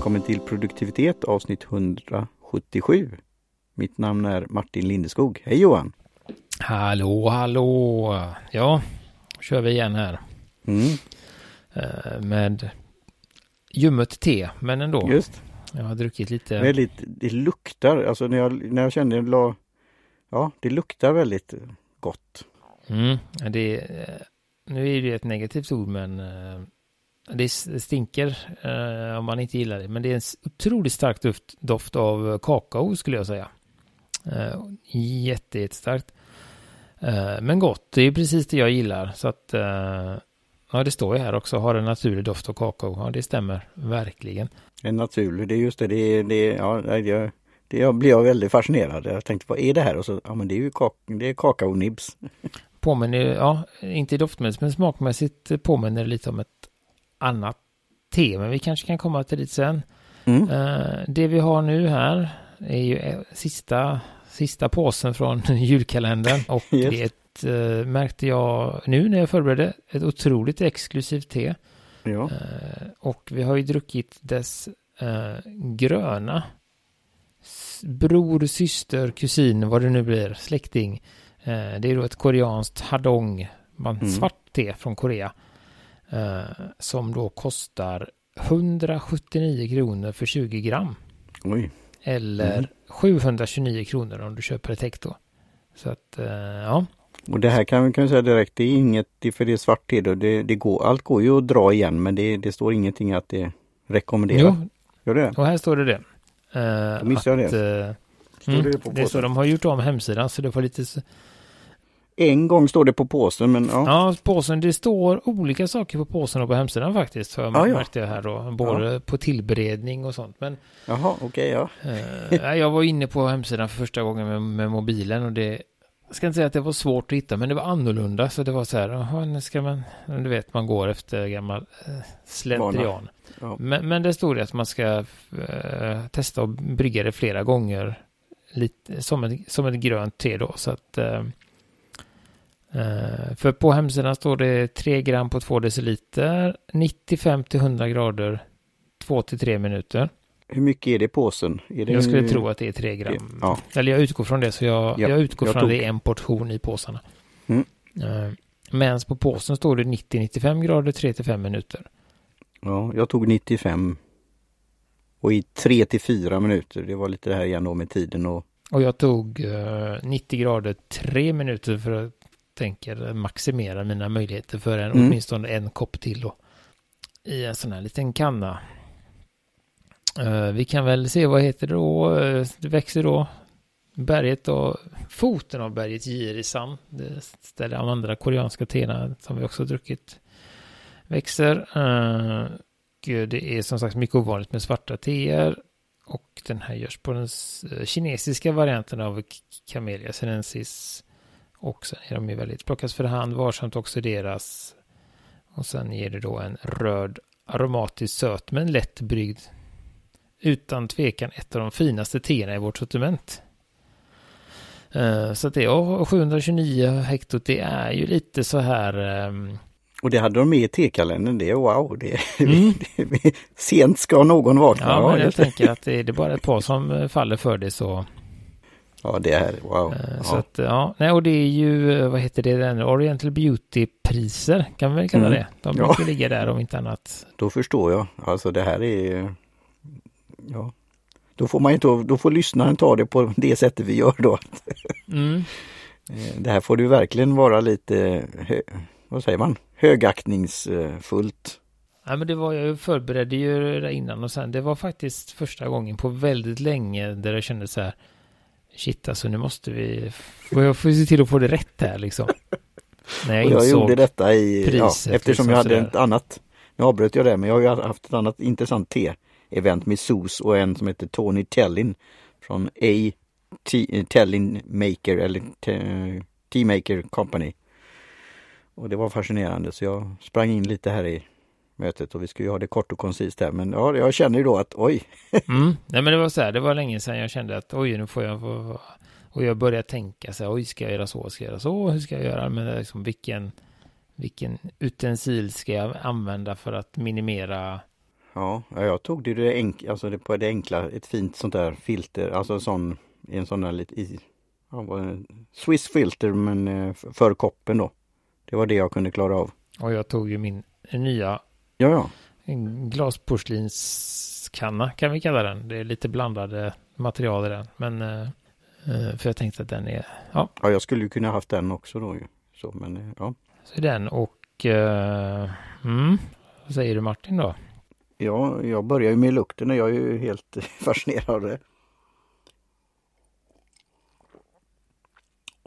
välkommen till produktivitet avsnitt 177. Mitt namn är Martin Lindeskog. Hej Johan! Hallå, hallå! Ja, kör vi igen här. Mm, Eh, Med ljummet te, men ändå. just. Jag har druckit lite. Väldigt, det luktar, alltså när jag, när jag kände la, Ja, det luktar väldigt gott. Mm, det, nu är det ett negativt ord, men eh, det stinker eh, om man inte gillar det. Men det är en otroligt stark doft, doft av kakao skulle jag säga. Eh, Jätte, jättestarkt. Eh, Men gott, det är precis det jag gillar. Så att, eh, ja det står ju här också, har en naturlig doft av kakao. Ja, det stämmer verkligen. En naturlig, det är just det, det, det, ja, det, det, blir jag väldigt fascinerad. Jag tänkte, vad är det här? Och så, ja men det är ju kak, det är kakaonibs. Påminner, ja, inte doftmässigt, men smakmässigt påminner det lite om ett annat te. Men vi kanske kan komma till det sen. Mm. Eh, det vi har nu här är ju eh, sista, sista påsen från julkalendern. Och Yes. det är ett, eh, märkte jag nu när jag förberedde, ett otroligt exklusivt te. Ja, och vi har ju druckit dess gröna bror, syster, kusin, vad det nu blir, släkting. Det är då ett koreanskt hadong, man, Mm. svart te från Korea. Eh, som då kostar 179 kronor för 20 gram. oj. Eller Mm. 729 kronor om du köper ett hekto. Så att, eh, ja. Och det här kan vi kan säga direkt, det är inget, det- för det är svart te då, det, det går, allt går ju att dra igen men det, det står ingenting att det rekommenderar. Jo, Gör det? och här står det det. Eh, Då missade jag att, eh, Mm, det på det är så de har gjort om hemsidan så det var lite En gång står det på påsen men ja. Ja, påsen, det står olika saker på påsen och på hemsidan faktiskt. För Ja, ja. märkte jag här då, både på tillberedning och sånt. Men Jaha, okej ja. eh, jag var inne på hemsidan för första gången med, med mobilen och det jag ska inte säga att det var svårt att hitta, men det var annorlunda. Så det var så här, jaha, nu ska man, du vet, man går efter gammal eh, slentrian. Ja. Men, men det stod det att man ska eh, testa att brygga det flera gånger. Lite, som, ett, som ett grönt te då. Så att, eh, för på hemsidan står det 3 gram på 2 deciliter. 95 till 100 grader. 2 till 3 minuter. Hur mycket är det i påsen? Är det Jag skulle tro att det är 3 gram. Ja. Eller jag utgår från det, så jag, Ja, jag utgår jag från att tog- det är en portion i påsarna. Mm. Eh, Medan på påsen står det 90-95 grader, 3 till 5 minuter. Ja, jag tog 95. Och i 3 till 4 minuter. Det var lite det här igen då med tiden och Och jag tog eh, 90 grader 3 minuter för att tänker maximera mina möjligheter för en, Mm. åtminstone en kopp till då. I en sån här liten kanna. Eh, vi kan väl se vad heter det då. Eh, det växer då berget och foten av berget Jirisan. Det ställer de andra koreanska teerna som vi också druckit. Växer. Och det är som sagt mycket ovanligt med svarta teer. Och den här görs på den kinesiska varianten av Camellia sinensis. Och sen är de ju väldigt plockas för hand, varsamt oxideras. Och sen ger det då en röd aromatisk söt men lätt bryggd. Utan tvekan ett av de finaste teerna i vårt sortiment. Eh, Så att det är 729 hektot, det är ju lite så här... ehm, Och det hade de med i tekalendern. Det är wow. Det är, Mm. sent ska någon vakna. Ja, men jag tänker att det är det bara ett par som faller för det så ja, det är wow. Eh, Så Ja. att, ja, nej, och det är ju, eh, vad heter det, den Oriental Beauty-priser, kan vi väl kalla Mm. det. De Ja. brukar ligga där om inte annat. Då förstår jag. Alltså det här är... Ja. Då får man inte, då får lyssnaren ta det på det sättet vi gör då. Mm. Eh, Det här får du verkligen vara lite, vad säger man, högaktningsfullt. Ja, men det var, jag förberedde ju det innan och sen, det var faktiskt första gången på väldigt länge där jag kände så här, shit alltså nu måste vi, får jag får se till att få det rätt här liksom. När jag jag gjorde detta i, ja, priset, eftersom liksom jag hade ett annat, nu avbröt jag det, men jag har ju haft ett annat intressant te-event med SOS och en som heter Tony Tellin från A T- Tellin Maker eller Tea-Maker Company. Och det var fascinerande så jag sprang in lite här i mötet och vi ska ju ha det kort och koncist här men ja, jag känner ju då att oj, mm, nej men det var så här, det var länge sedan jag kände att oj nu får jag, få- och jag började tänka så här, oj ska jag göra så, ska jag göra så, hur ska jag göra, men liksom vilken, vilken utensil ska jag använda för att minimera Ja, ja, jag tog det, det, enk, alltså det på det enkla, ett fint sånt där filter, alltså en sån, en sån där lite i, ja? Swiss filter men eh, för koppen då. Det var det jag kunde klara av. Och jag tog ju min nya Ja, ja. glasporslinskanna kan vi kalla den. Det är lite blandade material i den. Men eh, eh, för jag tänkte att den är, ja, Ja, jag skulle ju kunna haft den också då ju. Så, men eh, ja. så den och eh, mm, vad säger du Martin då? Ja, jag börjar ju med lukten och jag är ju helt fascinerad av det.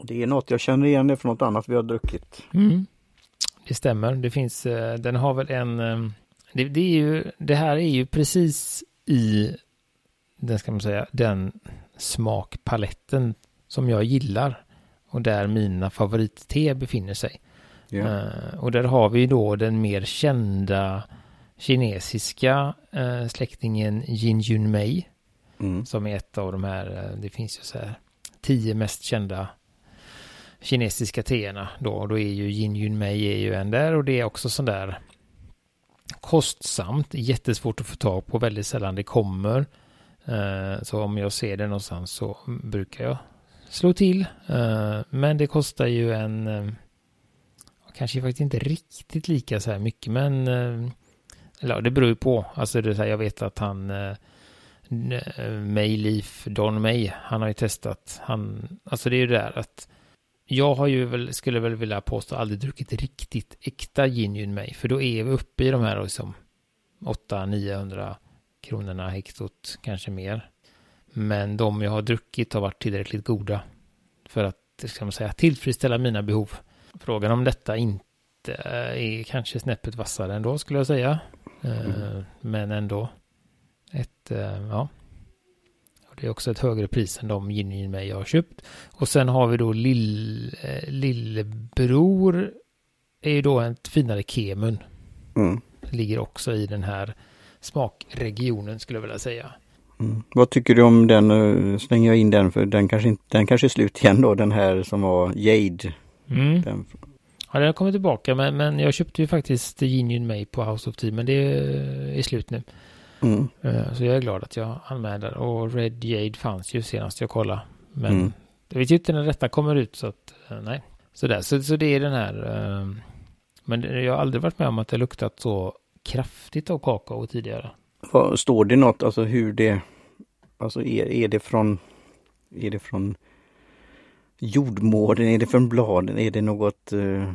Det är något jag känner igen det från något annat vi har druckit. Mm. Det stämmer. Det finns, eh, den har väl en, eh, det, det är ju, det här är ju precis i, den ska man säga, den smakpaletten som jag gillar och där mina favoritte befinner sig. Eh, och där har vi då den mer kända kinesiska eh, släktingen Yin Yun Mei Mm. som är ett av de här, det finns ju så här tio mest kända kinesiska teerna då. Och då är ju Yin Yun Mei är ju en där och det är också sån där kostsamt, jättesvårt att få tag på, väldigt sällan det kommer. Eh, så om jag ser det någonstans så brukar jag slå till. Eh, men det kostar ju en, eh, kanske faktiskt inte riktigt lika så här mycket, men eller det beror ju på. Alltså det är så här, jag vet att han eh, Mayleaf, Don May, han har ju testat, han, alltså det är ju det där att jag har ju väl, skulle väl vilja påstå, aldrig druckit riktigt äkta gin Yun May, för då är vi uppe i de här liksom 800-900 kronorna hektot, kanske mer. Men de jag har druckit har varit tillräckligt goda för att, ska man säga, tillfredsställa mina behov. Frågan om detta inte är kanske snäppet vassare ändå, skulle jag säga. Eh, Men ändå ett, eh, ja. Det är också ett högre pris än de gin May jag har köpt. Och sen har vi då lill, eh, lillebror är ju då ett finare Kemun. Mm. Ligger också i den här smakregionen skulle jag vilja säga. Mm. Vad tycker du om den? eh, Slänger jag in den för den kanske, inte, den kanske är slut igen då, den här som var Jade. Mm. Den, Ja, den har kommit tillbaka men, men jag köpte ju faktiskt Gin Yun May på House of Tea men det är slut nu. Mm. Eh, Så jag är glad att jag anmälde och Red Jade fanns ju senast jag kollade. Men Mm. jag vet ju inte när detta kommer ut så att eh, nej. Sådär, så, så det är den här. eh, Men jag har aldrig varit med om att det luktat så kraftigt av kakao tidigare. Står det något, alltså hur det, alltså är, är det från, är det från jordmården, är det från bladen, är det något eh,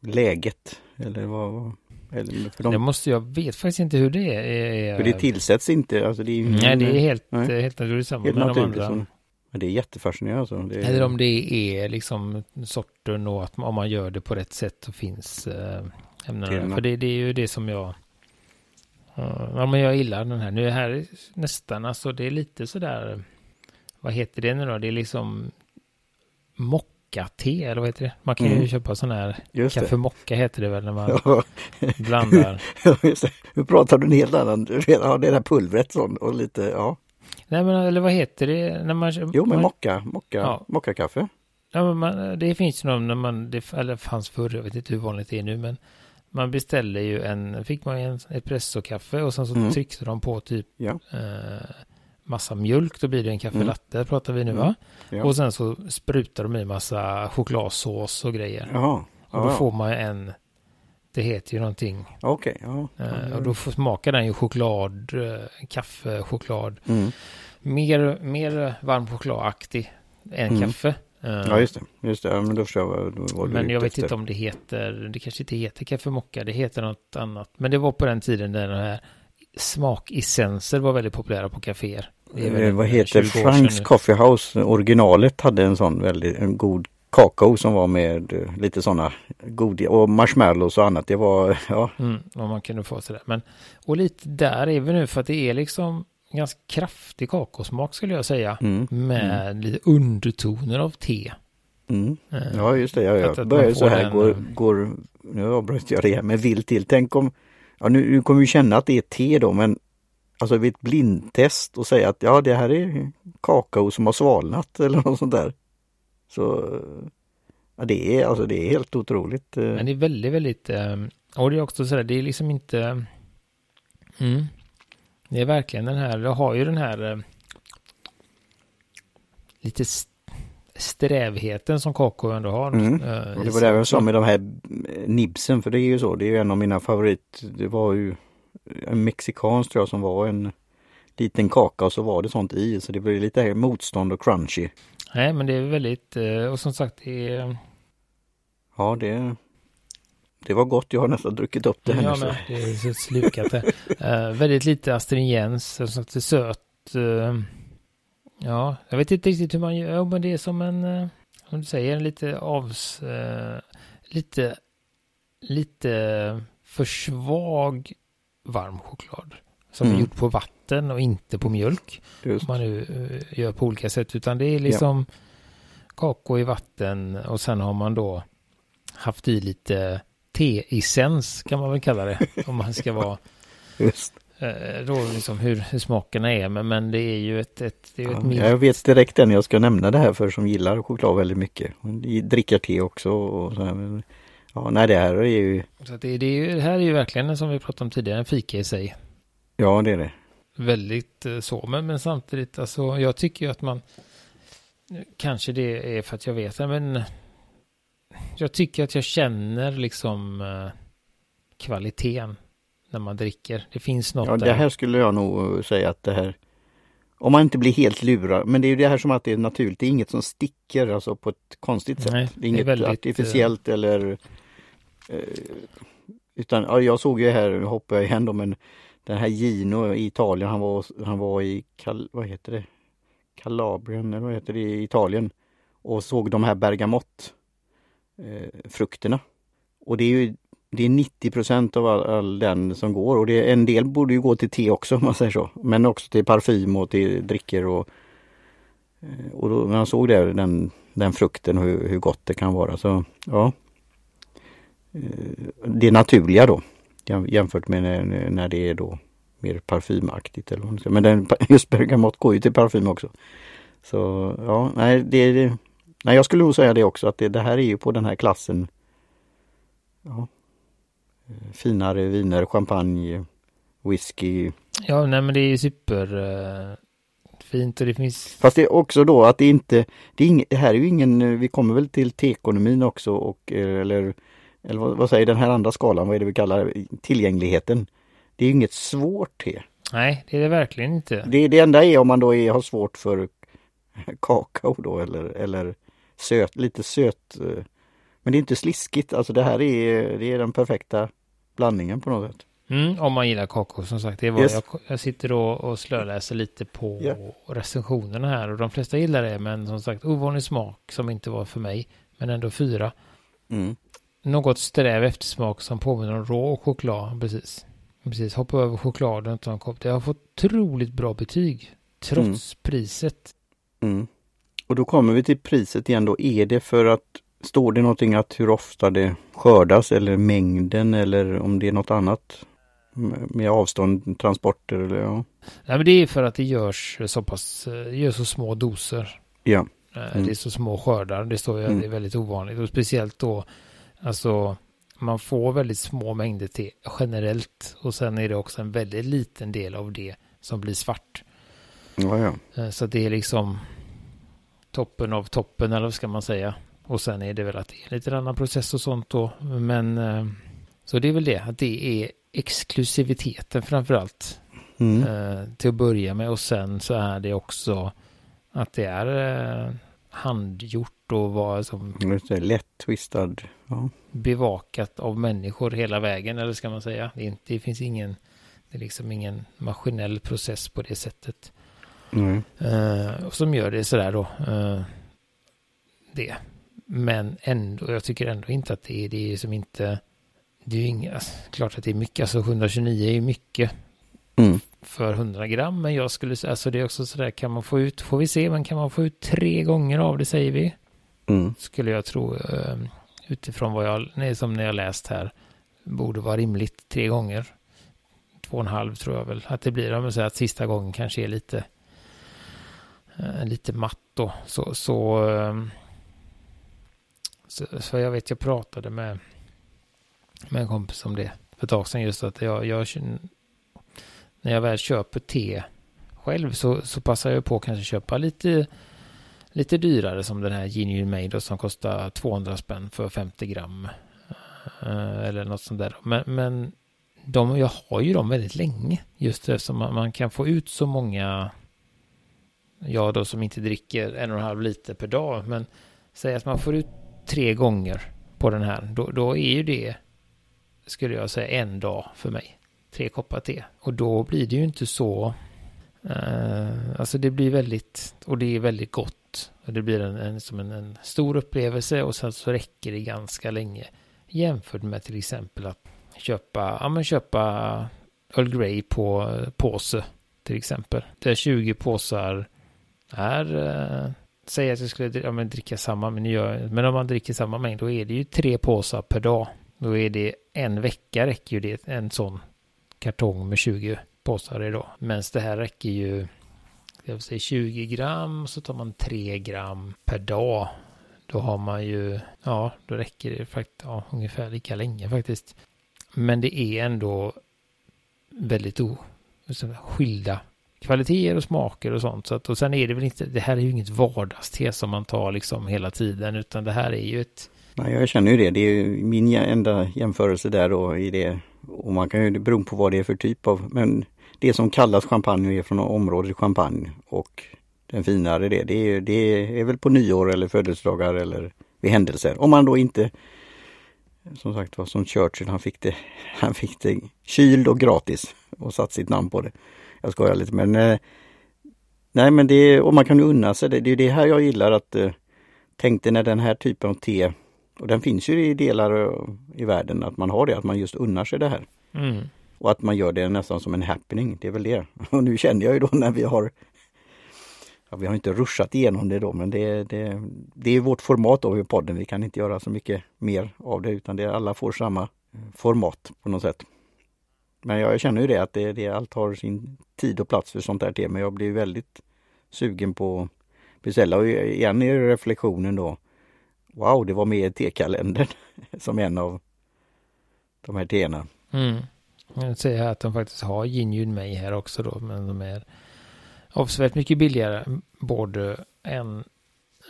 läget? Eller vad? vad- Eller, för, Det de, måste jag vet faktiskt inte hur det är. för det tillsätts inte, alltså det är ju Nej, det är helt, Nej. helt naturligt samma helt med de naturligt. andra. Som, men det är jättefascinerande alltså. Det är, Eller om det är liksom sorten och att om man gör det på rätt sätt så finns äh, ämnena. För det, det är ju det som jag... ja, men jag gillar den här. Nu är här nästan, alltså det är lite sådär... Vad heter det nu då? Det är liksom mocka-te, eller vad heter det? Man kan ju Mm. köpa sån här... just Kaffe mocka heter det väl när man Ja, blandar. just det. Nu pratar du en helt annan, du vet, ja, det där pulvret och lite, ja. Nej men eller vad heter det? När man, Jo men man, mocka, mocka, Ja. mockakaffe. Ja, men man, det finns ju någon när man, det, eller fanns förr, jag vet inte hur vanligt det är nu, men man beställer ju en, fick man en espressokaffe och sen så Mm. tryckte de på typ Ja. eh, massa mjölk, då blir det en kaffe Mm. pratar vi nu Mm. va? Ja. Och sen så sprutar de i massa chokladsås och grejer. Jaha. Och då Ja, får man en, det heter ju någonting, Okej, ja. eh, och då smakar den ju choklad, eh, kaffe, choklad, Mm. mer, mer varm chokladaktig än Mm. kaffe. Eh, Ja just det, just det. Ja, men då förstår jag vad, vad, Men jag vet efter. inte om det heter, det kanske inte heter kaffemocka, det heter något annat. Men det var på den tiden där de här smakessenser var väldigt populära på kaféer. Eh, en vad heter 20 år Franks. Coffee House? Originalet hade en sån väldigt en god kakao som var med eh, lite sådana godiga och marshmallows och annat. Det var, ja, Mm, om man kunde få sådär. Men, och lite där är vi nu för att det är liksom ganska kraftig kakaosmak skulle jag säga. mm, Med lite undertoner av te. mm. Eh, ja just det. Att jag börjar så här, den, går, går, nu avbröt jag det här med vill till. Tänk om, ja nu, nu kommer vi känna att det är te då, men alltså vid ett blindtest och säga att ja det här är kakao som har svalnat eller något sånt där. Så ja, det är alltså det är helt otroligt. Eh. Men det är väldigt, väldigt, ehm, och det är också sådär, det är liksom inte, mm, Det är verkligen den här, jag har ju den här ehm, lite strävheten som kakao ändå har. Mm. Och det var det jag sa med de här nibsen, för det är ju så, det är ju en av mina favorit. Det var ju en mexikansk tror jag som var en liten kaka och så var det sånt i så det blir lite motstånd och crunchy. Nej men det är väldigt eh, och som sagt det är... Ja det det var gott, jag har nästan druckit upp det här Ja, men det är slukat det. uh, väldigt lite astringens, så att det är söt. Uh, ja, jag vet inte riktigt hur man gör, ja, men det är som en, uh, som du säger, lite avs, lite, lite för svag varm choklad. Som mm. är gjort på vatten och inte på mjölk. Just. Man nu gör på olika sätt, utan det är liksom ja. kakao i vatten och sen har man då haft i lite te-essens kan man väl kalla det. om man ska vara... Just. Eh, då liksom hur, hur smakerna är. Men, men det är ju ett... ett, det är ja, ett mild... Jag vet direkt den jag ska nämna det här för som gillar choklad väldigt mycket. Dricker te också. Och så här. Ja, nej det här är ju... Så det, det, är ju, det här är ju verkligen som vi pratade om tidigare, en fika i sig. Ja, det är det. Väldigt eh, så, men, men samtidigt, alltså jag tycker ju att man... Kanske det är för att jag vet det, men jag tycker att jag känner liksom eh, kvaliteten när man dricker. Det finns något Ja, det här skulle jag nog säga att det här om man inte blir helt lurad, men det är ju det här som att det är naturligt, det är inget som sticker alltså på ett konstigt sätt. Nej, det är inget det är väldigt, artificiellt uh... eller eh, utan ja, jag såg ju här, nu hoppar jag igen då, men den här Gino i Italien, han var, han var i, Kal, vad heter det, Kalabrien, eller vad heter det, i Italien och såg de här bergamott eh, frukterna. Och det är ju det är 90 procent av all, all, den som går och det, en del borde ju gå till te också om man säger så. Men också till parfym och till drickor och, eh, och då, när man såg det, den, den frukten och hur, hur gott det kan vara så ja. Eh, det naturliga då jämfört med när, när det är då mer parfymaktigt. Eller Men den, just bergamott går ju till parfym också. Så ja, nej det, Nej, jag skulle nog säga det också att det, det här är ju på den här klassen. Ja, finare viner, champagne, whisky. Ja, nej men det är ju super uh, fint och det finns. Fast det är också då att det inte, det, är ing, det här är ju ingen, vi kommer väl till teekonomin också och eh, eller, eller vad, vad, säger den här andra skalan, vad är det vi kallar tillgängligheten. Det är inget svårt te. Nej, det är det verkligen inte. Det, det enda är om man då är, har svårt för kakao då eller, eller söt, lite söt. Men det är inte sliskigt, alltså det här är, det är den perfekta blandningen på något sätt. Mm, om man gillar kakao som sagt. Det var, yes. jag, jag sitter då och slöläser lite på yeah. recensionerna här och de flesta gillar det men som sagt ovanlig smak som inte var för mig. Men ändå fyra. Mm. Något sträv eftersmak som påminner om rå choklad, precis. Precis, hoppa över chokladen och ta en kopp. Det har fått otroligt bra betyg. Trots mm. priset. Mm. Och då kommer vi till priset igen då. Är det för att Står det någonting att hur ofta det skördas eller mängden eller om det är något annat? Med avstånd, transporter eller ja? Nej men det är för att det görs så pass, görs så små doser. Ja. Eh, mm. Det är så små skördar. Det står ju mm. det är väldigt ovanligt och speciellt då alltså man får väldigt små mängder te generellt och sen är det också en väldigt liten del av det som blir svart. Ja, ja. Eh, så det är liksom toppen av toppen eller vad ska man säga. Och sen är det väl att det är lite annan process och sånt då. Men eh, så det är väl det att det är exklusiviteten framförallt. Mm. Eh, till att börja med och sen så är det också att det är eh, handgjort och var som lätt twistad. Ja. Bevakat av människor hela vägen eller ska man säga. Det, inte, det finns ingen, det är liksom ingen maskinell process på det sättet. Mm. Uh, som gör det sådär då. Uh, det. Men ändå, jag tycker ändå inte att det är det är som inte... Det är ju inga, alltså, klart att det är mycket, alltså 129 är ju mycket mm. för 100 gram. Men jag skulle säga, alltså det är också sådär, kan man få ut, får vi se, men kan man få ut tre gånger av det säger vi. Mm. Skulle jag tro, uh, utifrån vad jag, nej, som när jag läst här, borde vara rimligt tre gånger. Två och en halv tror jag väl att det blir, om man säger att sista gången kanske är lite Eh, lite matt då. Så, så, ehm, så, så, jag vet, jag pratade med, med en kompis om det för ett tag sedan just att jag, jag när jag väl köper te själv så, så passar jag på att kanske köpa lite, lite dyrare som den här Genuine Made som kostar 200 spänn för 50 gram. Eh, eller något sånt där. Men, men de, jag har ju dem väldigt länge. Just eftersom man, man kan få ut så många, jag då som inte dricker en och en halv liter per dag. Men säg att man får ut tre gånger på den här. Då, då är ju det, skulle jag säga, en dag för mig. Tre koppar te. Och då blir det ju inte så eh, alltså det blir väldigt, och det är väldigt gott. Och det blir en, en som en, en, stor upplevelse och sen så räcker det ganska länge. Jämfört med till exempel att köpa, ja men köpa Earl Grey på eh, påse till exempel. Där 20 påsar är, eh, säga säg att jag skulle ja, men dricka samma, men, gör, men om man dricker samma mängd då är det ju tre påsar per dag. Då är det en vecka räcker ju det, en sån kartong med 20 påsar idag. Men det här räcker ju, jag vill säga 20 gram, så tar man 3 gram per dag. Då har man ju, ja, då räcker det faktiskt ja, ungefär lika länge faktiskt. Men det är ändå väldigt o, skilda kvaliteter och smaker och sånt. Så att, och sen är det väl inte, det här är ju inget vardagste som man tar liksom hela tiden, utan det här är ju ett... Nej, jag känner ju det. Det är ju min enda jämförelse där då i det. Och man kan ju, bero på vad det är för typ av, men det som kallas champagne är från området champagne och den finare det, det är, det är väl på nyår eller födelsedagar eller vid händelser. Om man då inte som sagt var som Churchill, han fick det, han fick det kyld och gratis och satt sitt namn på det. Jag skojar lite men eh, Nej men det, och man kan ju unna sig det. Det är det här jag gillar att eh, tänkte när den här typen av te, och den finns ju i delar i världen, att man har det, att man just unnar sig det här. Mm. Och att man gör det nästan som en happening, det är väl det. Och nu känner jag ju då när vi har ja, Vi har inte ruschat igenom det då men det, det, det är vårt format då i podden. Vi kan inte göra så mycket mer av det utan det, alla får samma format på något sätt. Men jag känner ju det att det, det, allt har sin tid och plats för sånt här tema. Jag blir väldigt sugen på att beställa och igen i reflektionen då. Wow, det var med i tekalendern som en av de här teerna. Mm. Jag ser här att de faktiskt har Ginjun mig här också då, men de är avsevärt mycket billigare både än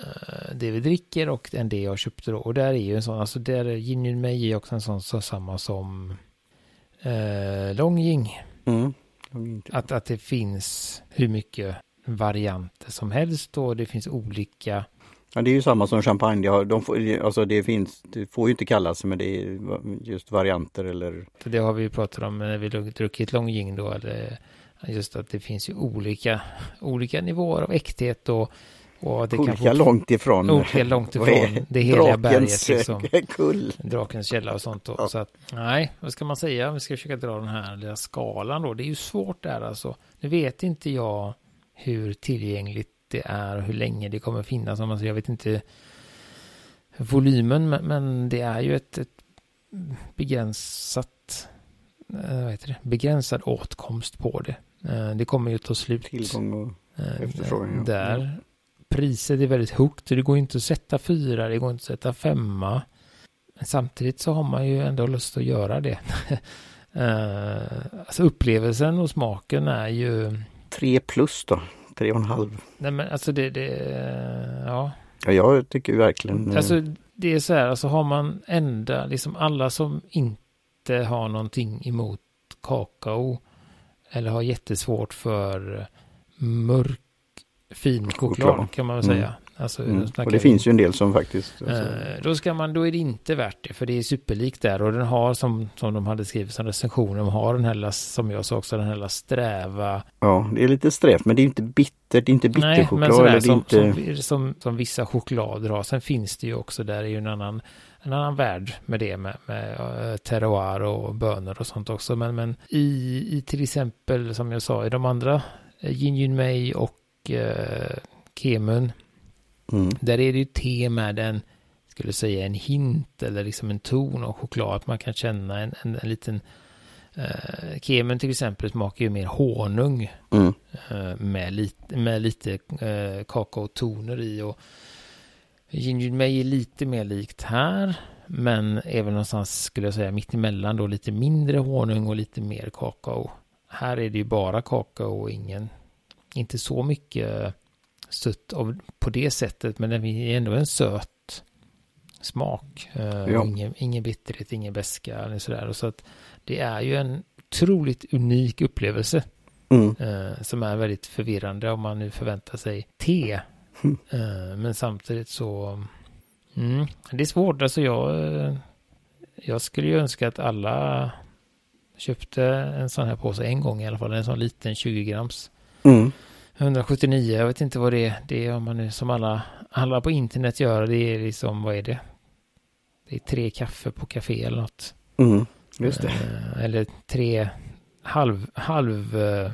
eh, det vi dricker och än det jag köpte då. Och där är ju en sån, alltså där är Ginjun mig också en sån så samma som uh, Longjing. Mm. Att, att det finns hur mycket varianter som helst och det finns olika Ja, det är ju samma som champagne. De, har, de får, alltså det finns, det får ju inte kallas men det är just varianter eller... Det har vi ju pratat om när vi druckit Longjing då. Eller just att det finns ju olika, olika nivåer av äkthet och, och det olika kan långt ifrån. Olika långt ifrån det hela berget. Liksom, kull. Drakens källa och sånt. Då. Ja. Så att, nej, vad ska man säga? Vi ska försöka dra den här lilla skalan då. Det är ju svårt där alltså. Nu vet inte jag hur tillgängligt det är och hur länge det kommer finnas. Alltså, jag vet inte volymen, men det är ju ett, ett begränsat eh, vad heter det? begränsad åtkomst på det. Eh, det kommer ju ta slut. Tillgång och eh, efterfrågan. Där. Priset är väldigt högt, så det går inte att sätta fyra, det går inte att sätta femma. Men samtidigt så har man ju ändå lust att göra det. alltså upplevelsen och smaken är ju... Tre plus då? tre och en halv. Nej men alltså det, det ja. Ja, jag tycker verkligen. Eh, alltså det är så här, alltså har man ända, liksom alla som inte har någonting emot kakao eller har jättesvårt för mörk fin choklad, choklad. kan man väl säga. Mm. Alltså, mm. Och det finns ju en del som faktiskt... Alltså. Eh, då, ska man, då är det inte värt det, för det är superlikt där. Och den har, som, som de hade skrivit som recension, de har den här, som jag sa också, den här sträva... Ja, det är lite strävt, men det är inte bittert, det är inte bitterchoklad. Nej, men sådär, som, inte... som, som, som, vissa choklader har. Sen finns det ju också, där är ju en annan, en annan värld med det, med, med uh, terroir och bönor och sånt också. Men, men i, i till exempel, som jag sa, i de andra, uh, Yin Yun Mei och uh, Kemun, Mm. Där är det ju te med en, skulle säga en hint eller liksom en ton av choklad. Att man kan känna en, en, en liten eh, Kemen till exempel smakar ju mer honung. Mm. Eh, med, lite, med lite eh, kakaotoner i. Och Ginger May är lite mer likt här. Men även någonstans skulle jag säga mitt emellan då lite mindre honung och lite mer kakao här är det ju bara kakao och ingen, inte så mycket sött av, på det sättet, men det är ändå en söt smak. Eh, Ja. ingen, ingen bitterhet, ingen beska eller sådär. Och så att det är ju en otroligt unik upplevelse Mm. eh, som är väldigt förvirrande om man nu förväntar sig te. Mm. Eh, men samtidigt så, mm, det är svårt. Alltså jag, eh, jag skulle ju önska att alla köpte en sån här påse en gång i alla fall. En sån liten 20 grams. Mm. 179, jag vet inte vad det är. Det är om man nu som alla, alla på internet gör. Det är liksom, vad är det? Det är tre kaffe på café eller något. Mm. Just det. Eh, eller tre halv, halv eh,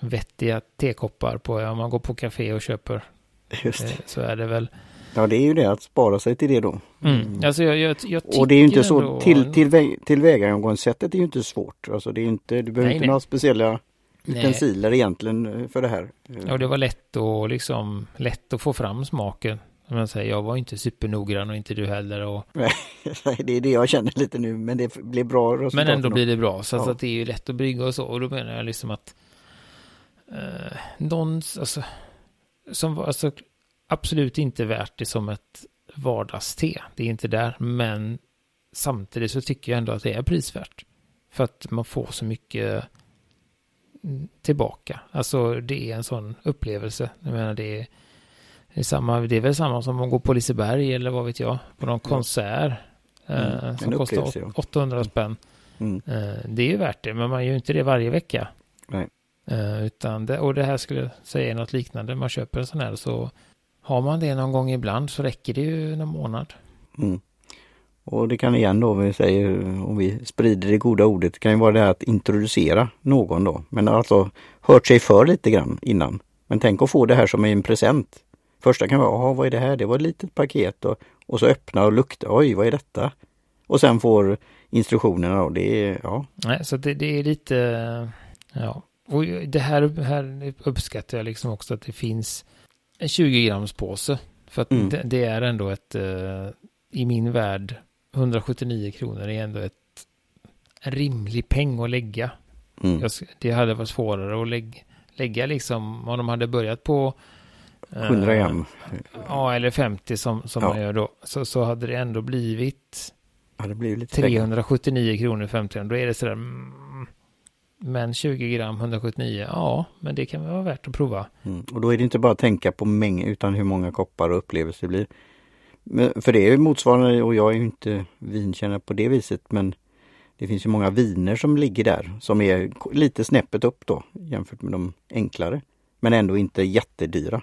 vettiga tekoppar på, om man går på café och köper. Just det. eh, Så är det väl. Ja, det är ju det att spara sig till det då. Mm. Alltså jag, jag, jag Och det är ju inte så, ändå- till, till, tillvägagångssättet är ju inte svårt. Alltså det är inte, du behöver Nej, inte nej. några speciella Nej. utensiler egentligen eh, för det här. Och det var lätt att liksom, lätt att få fram smaken. Jag säger, jag var inte supernoggrann och inte du heller. Och, det är det jag känner lite nu, men det blir bra resultat. men ändå blir det bra. Så, Ja. att det är ju lätt att brygga och så. Och då menar jag liksom att eh, någons, alltså, som var, alltså, absolut inte värt det som ett vardagste. Det är inte där. Men samtidigt så tycker jag ändå att det är prisvärt. För att man får så mycket tillbaka. Alltså det är en sån upplevelse. Jag menar det är, det är, samma, det är väl samma som att gå på Liseberg eller vad vet jag. På någon konsert. Mm, eh, som kostar upplevelse, ja. 800 spänn. Mm. Eh, det är ju värt det, men man gör ju inte det varje vecka. Eh, utan det, och det här skulle jag säga är något liknande. Man köper en sån här så har man det någon gång ibland så räcker det ju någon månad. Mm. Och det kan igen då, vi säger, om vi sprider det goda ordet, kan ju vara det här att introducera någon då. Men alltså hört sig för lite grann innan. Men tänk att få det här som en present. Första kan vara, "Jaha, vad är det här? Det var ett litet paket och, och så öppna och lukta, oj vad är detta? Och sen får instruktionerna då, det är, ja, Nej, så det, det är lite, ja. Och det här, här uppskattar jag liksom också att det finns en 20 grams påse. För att Mm. det, det är ändå ett, eh, i min värld, 179 kronor är ändå ett en rimlig peng att lägga. mm, Jag, det hade varit svårare att lägga, lägga liksom, om de hade börjat på eh, 100 gram. Ja, eller 50 som, som Ja. man gör då. Så, så hade det ändå blivit Ja, det pengar. 379 kronor 50 Då är det sådär. Mm, men 20 gram 179. Ja, men det kan vara värt att prova. Mm. Och då är det inte bara att tänka på mängd utan hur många koppar och upplevelser det blir. För det är ju motsvarande och jag är ju inte vinkännare på det viset men det finns ju många viner som ligger där som är lite snäppet upp då jämfört med de enklare. Men ändå inte jättedyra.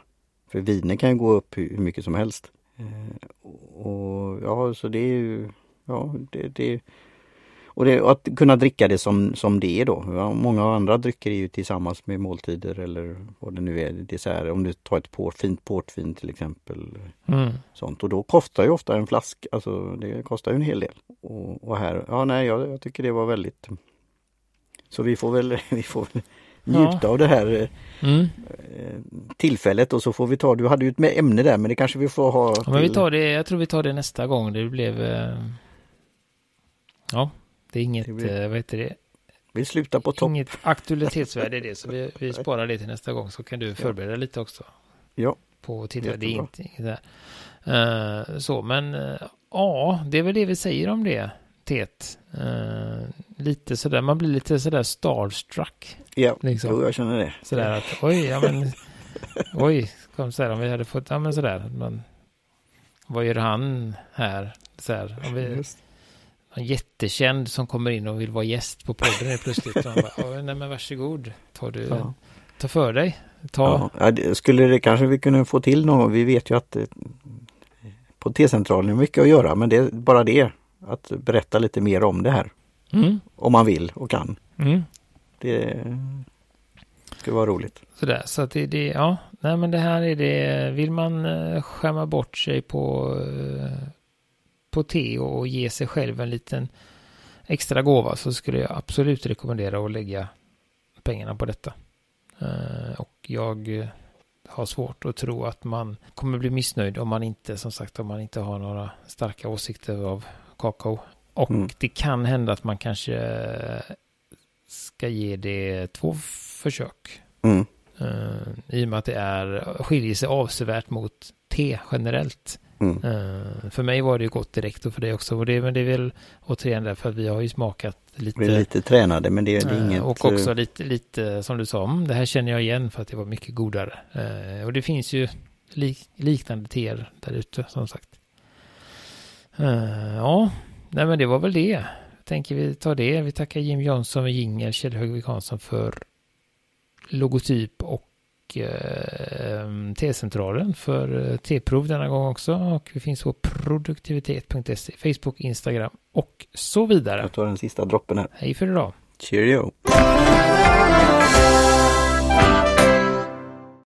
För viner kan ju gå upp hur, mycket som helst. Eh, och ja, så det är ju, ja, det, det och det, att kunna dricka det som, som det är då. Ja, många andra drycker är ju tillsammans med måltider eller vad det nu är. Dessert. Om du tar ett port, fint portvin till exempel. Mm. Sånt. Och då kostar ju ofta en flaska, alltså det kostar ju en hel del. Och, och här, ja nej jag, jag tycker det var väldigt Så vi får väl, vi får väl njuta av det här Mm. eh, tillfället och så får vi ta, du hade ju ett ämne där men det kanske vi får ha Ja, men vi tar det, jag tror vi tar det nästa gång. Det blev... Eh, ja, det är inget, Det blir- eh, vad heter det? vi slutar på topp. Inget aktualitetsvärde i det. Så vi, vi sparar det till nästa gång. Så kan du förbereda lite också. Ja. På titta. Det är inte inget där. Eh, så, men eh, ja, det är väl det vi säger om det. Tet. Eh, lite sådär, man blir lite sådär starstruck. Ja, Liksom. jo, jag känner det. Sådär att oj, ja men oj, kom så här om vi hade fått, ja men sådär, man, vad gör han här? Så här, om vi, Just. En jättekänd som kommer in och vill vara gäst på podden helt plötsligt. Och han bara, "Ja, nej men varsågod, ta, du, Ja. ta för dig. Ta, Ja, skulle det kanske vi kunna få till någon, vi vet ju att eh, på T-centralen är mycket att göra men det är bara det att berätta lite mer om det här. mm, Om man vill och kan. mm, Det skulle vara roligt. sådär, så att det, det, ja, nej men det här är det, vill man eh, skämma bort sig på, eh, på te och ge sig själv en liten extra gåva så skulle jag absolut rekommendera att lägga pengarna på detta. Eh, och jag eh, har svårt att tro att man kommer bli missnöjd om man inte, som sagt, om man inte har några starka åsikter av kakao. Och Mm. det kan hända att man kanske eh, ska ge det två försök. Mm. I och med att det är, skiljer sig avsevärt mot te generellt. Mm. Uh, för mig var det ju gott direkt och för dig också. Och det, men det är väl återigen därför att vi har ju smakat lite. Vi är lite tränade men det, det är uh, inget. Och också lite, lite som du sa, mm, det här känner jag igen för att det var mycket godare. och det finns ju lik, liknande teer där ute som sagt. ja, nej men det var väl det. Tänker vi ta det. Vi tackar Jim Johnson och Jinger, Kjell Högvik Hansson för logotyp och eh, T-centralen för eh, T-prov denna gång också. Och vi finns på produktivitet.se, Facebook, Instagram och så vidare. Jag tar den sista droppen här. Hej för idag. Cheerio!